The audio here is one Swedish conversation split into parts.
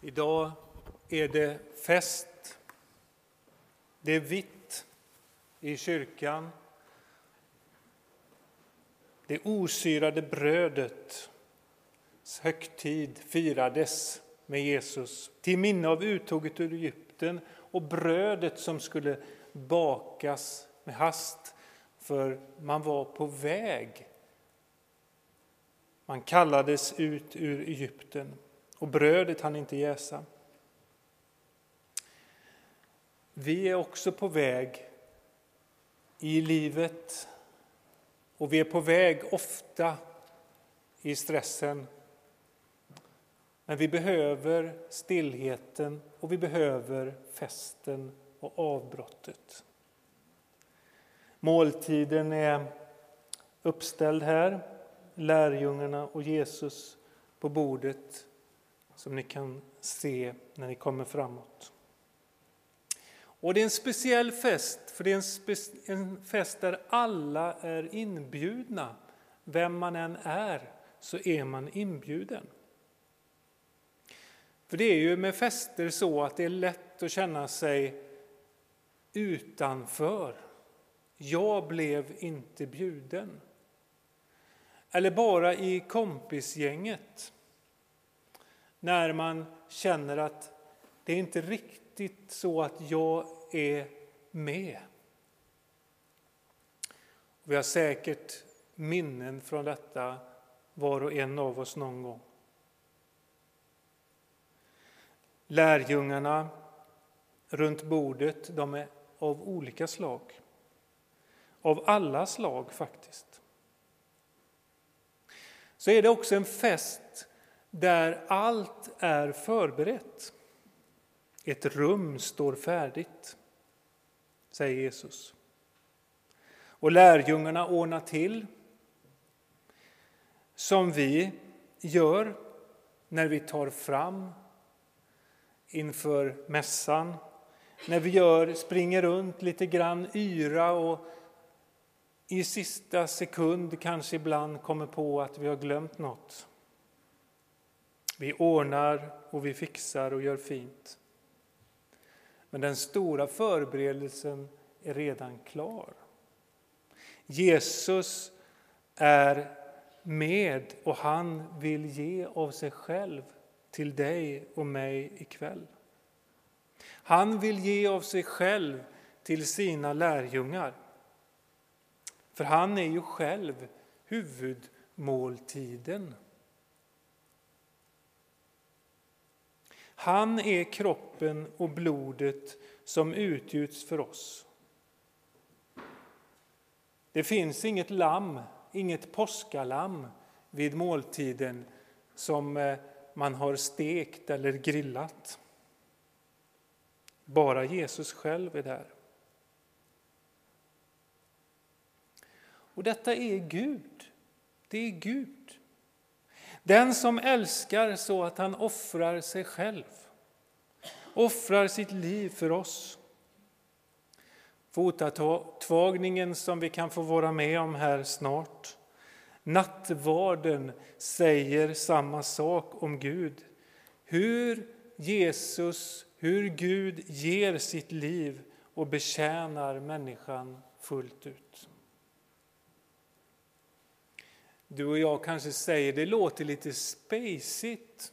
Idag är det fest. Det är vitt i kyrkan. Det osyrade brödets högtid firades med Jesus till minne av uttåget ur Egypten och brödet som skulle bakas med hast för man var på väg. Man kallades ut ur Egypten och brödet hann inte jäsa. Vi är också på väg i livet och vi är på väg ofta i stressen. Men vi behöver stillheten och vi behöver festen och avbrottet. Måltiden är uppställd här, lärjungarna och Jesus på bordet som ni kan se när ni kommer framåt. Och det är en speciell fest, för det är en, en fest där alla är inbjudna. Vem man än är så är man inbjuden. För det är ju med fester så att det är lätt att känna sig utanför. Jag blev inte bjuden. Eller bara i kompisgänget när man känner att det är inte riktigt så att jag är med. Vi har säkert minnen från detta, var och en av oss någon gång. Lärjungarna runt bordet, de är av olika slag. Av alla slag faktiskt. Så är det också en fest där allt är förberett. Ett rum står färdigt, säger Jesus. Och lärjungarna ordnar till som vi gör när vi tar fram inför mässan, när vi gör, springer runt lite grann yra och i sista sekund kanske ibland kommer på att vi har glömt något. Vi ordnar och vi fixar och gör fint. Men den stora förberedelsen är redan klar. Jesus är med och han vill ge av sig själv till dig och mig ikväll. Han vill ge av sig själv till sina lärjungar. För han är ju själv huvudmåltiden. Han är kroppen och blodet som utgjuts för oss. Det finns inget lamm, inget påskalamm vid måltiden som eh, man har stekt eller grillat. Bara Jesus själv är där. Och detta är Gud. Det är Gud. Den som älskar så att han offrar sig själv, offrar sitt liv för oss. Fotatvagningen som vi kan få vara med om här snart. Nattvarden säger samma sak om Gud. Hur Jesus, hur Gud ger sitt liv och betjänar människan fullt ut. Du och jag kanske säger det låter lite spacigt,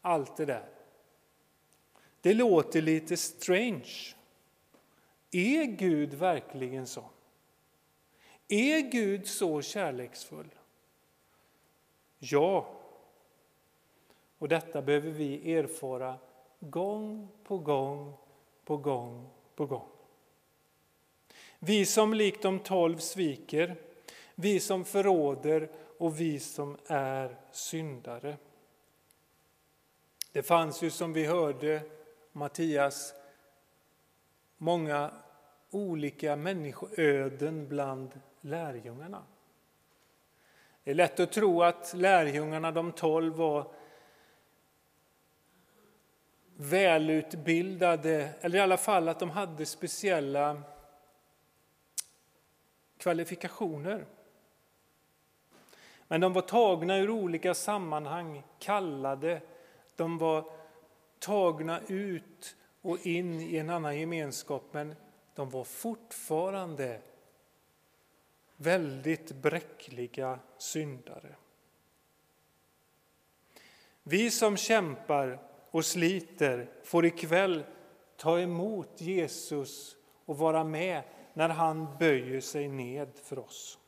allt det där. Det låter lite strange. Är Gud verkligen så? Är Gud så kärleksfull? Ja. Och detta behöver vi erfara gång på gång på gång på gång. Vi som likt de tolv sviker vi som förråder och vi som är syndare. Det fanns ju som vi hörde Mattias många olika människoöden bland lärjungarna. Det är lätt att tro att lärjungarna, de tolv, var välutbildade, eller i alla fall att de hade speciella kvalifikationer. Men de var tagna ur olika sammanhang, kallade De var tagna ut och in i en annan gemenskap, men de var fortfarande väldigt bräckliga syndare. Vi som kämpar och sliter får ikväll ta emot Jesus och vara med när han böjer sig ned för oss.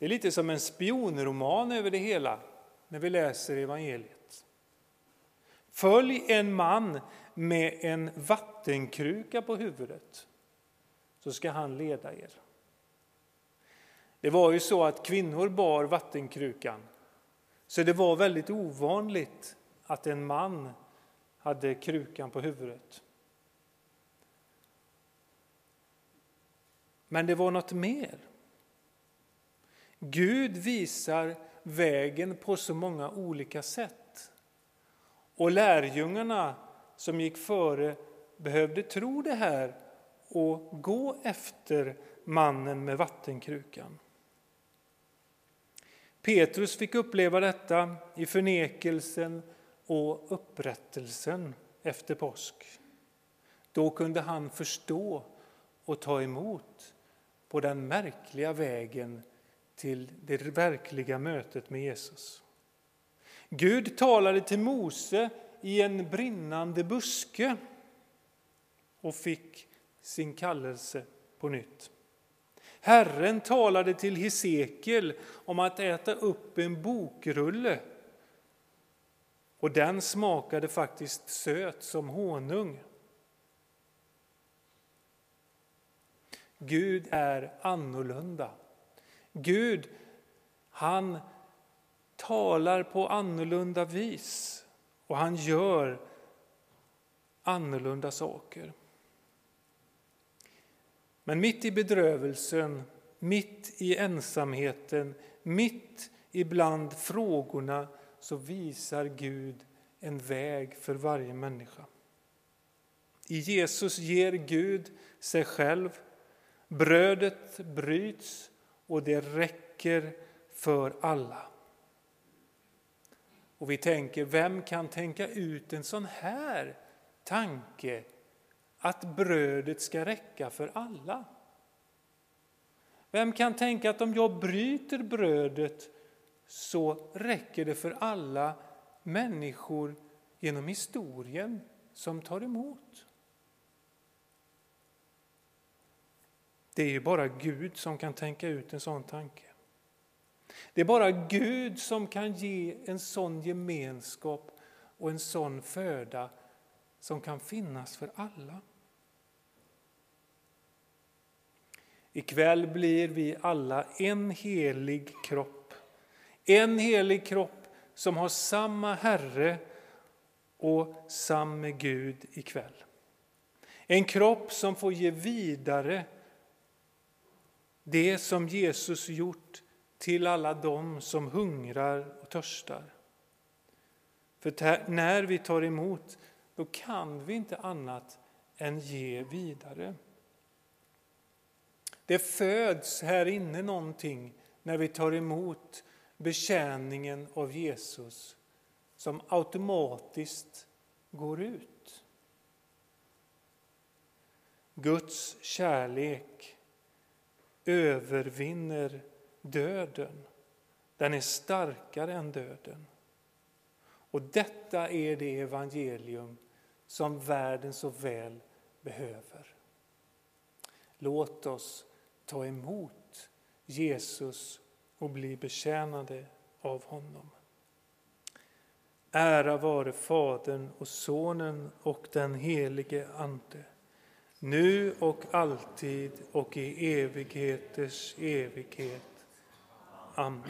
Det är lite som en spionroman över det hela när vi läser evangeliet. Följ en man med en vattenkruka på huvudet så ska han leda er. Det var ju så att kvinnor bar vattenkrukan så det var väldigt ovanligt att en man hade krukan på huvudet. Men det var något mer. Gud visar vägen på så många olika sätt. Och lärjungarna som gick före behövde tro det här och gå efter mannen med vattenkrukan. Petrus fick uppleva detta i förnekelsen och upprättelsen efter påsk. Då kunde han förstå och ta emot på den märkliga vägen till det verkliga mötet med Jesus. Gud talade till Mose i en brinnande buske och fick sin kallelse på nytt. Herren talade till Hesekiel om att äta upp en bokrulle och den smakade faktiskt söt som honung. Gud är annorlunda. Gud, han talar på annorlunda vis och han gör annorlunda saker. Men mitt i bedrövelsen, mitt i ensamheten, mitt ibland frågorna så visar Gud en väg för varje människa. I Jesus ger Gud sig själv. Brödet bryts och det räcker för alla. Och vi tänker, vem kan tänka ut en sån här tanke att brödet ska räcka för alla? Vem kan tänka att om jag bryter brödet så räcker det för alla människor genom historien som tar emot? Det är ju bara Gud som kan tänka ut en sån tanke. Det är bara Gud som kan ge en sån gemenskap och en sån föda som kan finnas för alla. Ikväll blir vi alla en helig kropp. En helig kropp som har samma Herre och samme Gud ikväll. En kropp som får ge vidare det som Jesus gjort till alla dem som hungrar och törstar. För när vi tar emot, då kan vi inte annat än ge vidare. Det föds här inne någonting när vi tar emot betjäningen av Jesus som automatiskt går ut. Guds kärlek övervinner döden. Den är starkare än döden. Och detta är det evangelium som världen så väl behöver. Låt oss ta emot Jesus och bli betjänade av honom. Ära vare Fadern och Sonen och den helige Ande nu och alltid och i evigheters evighet. Amen.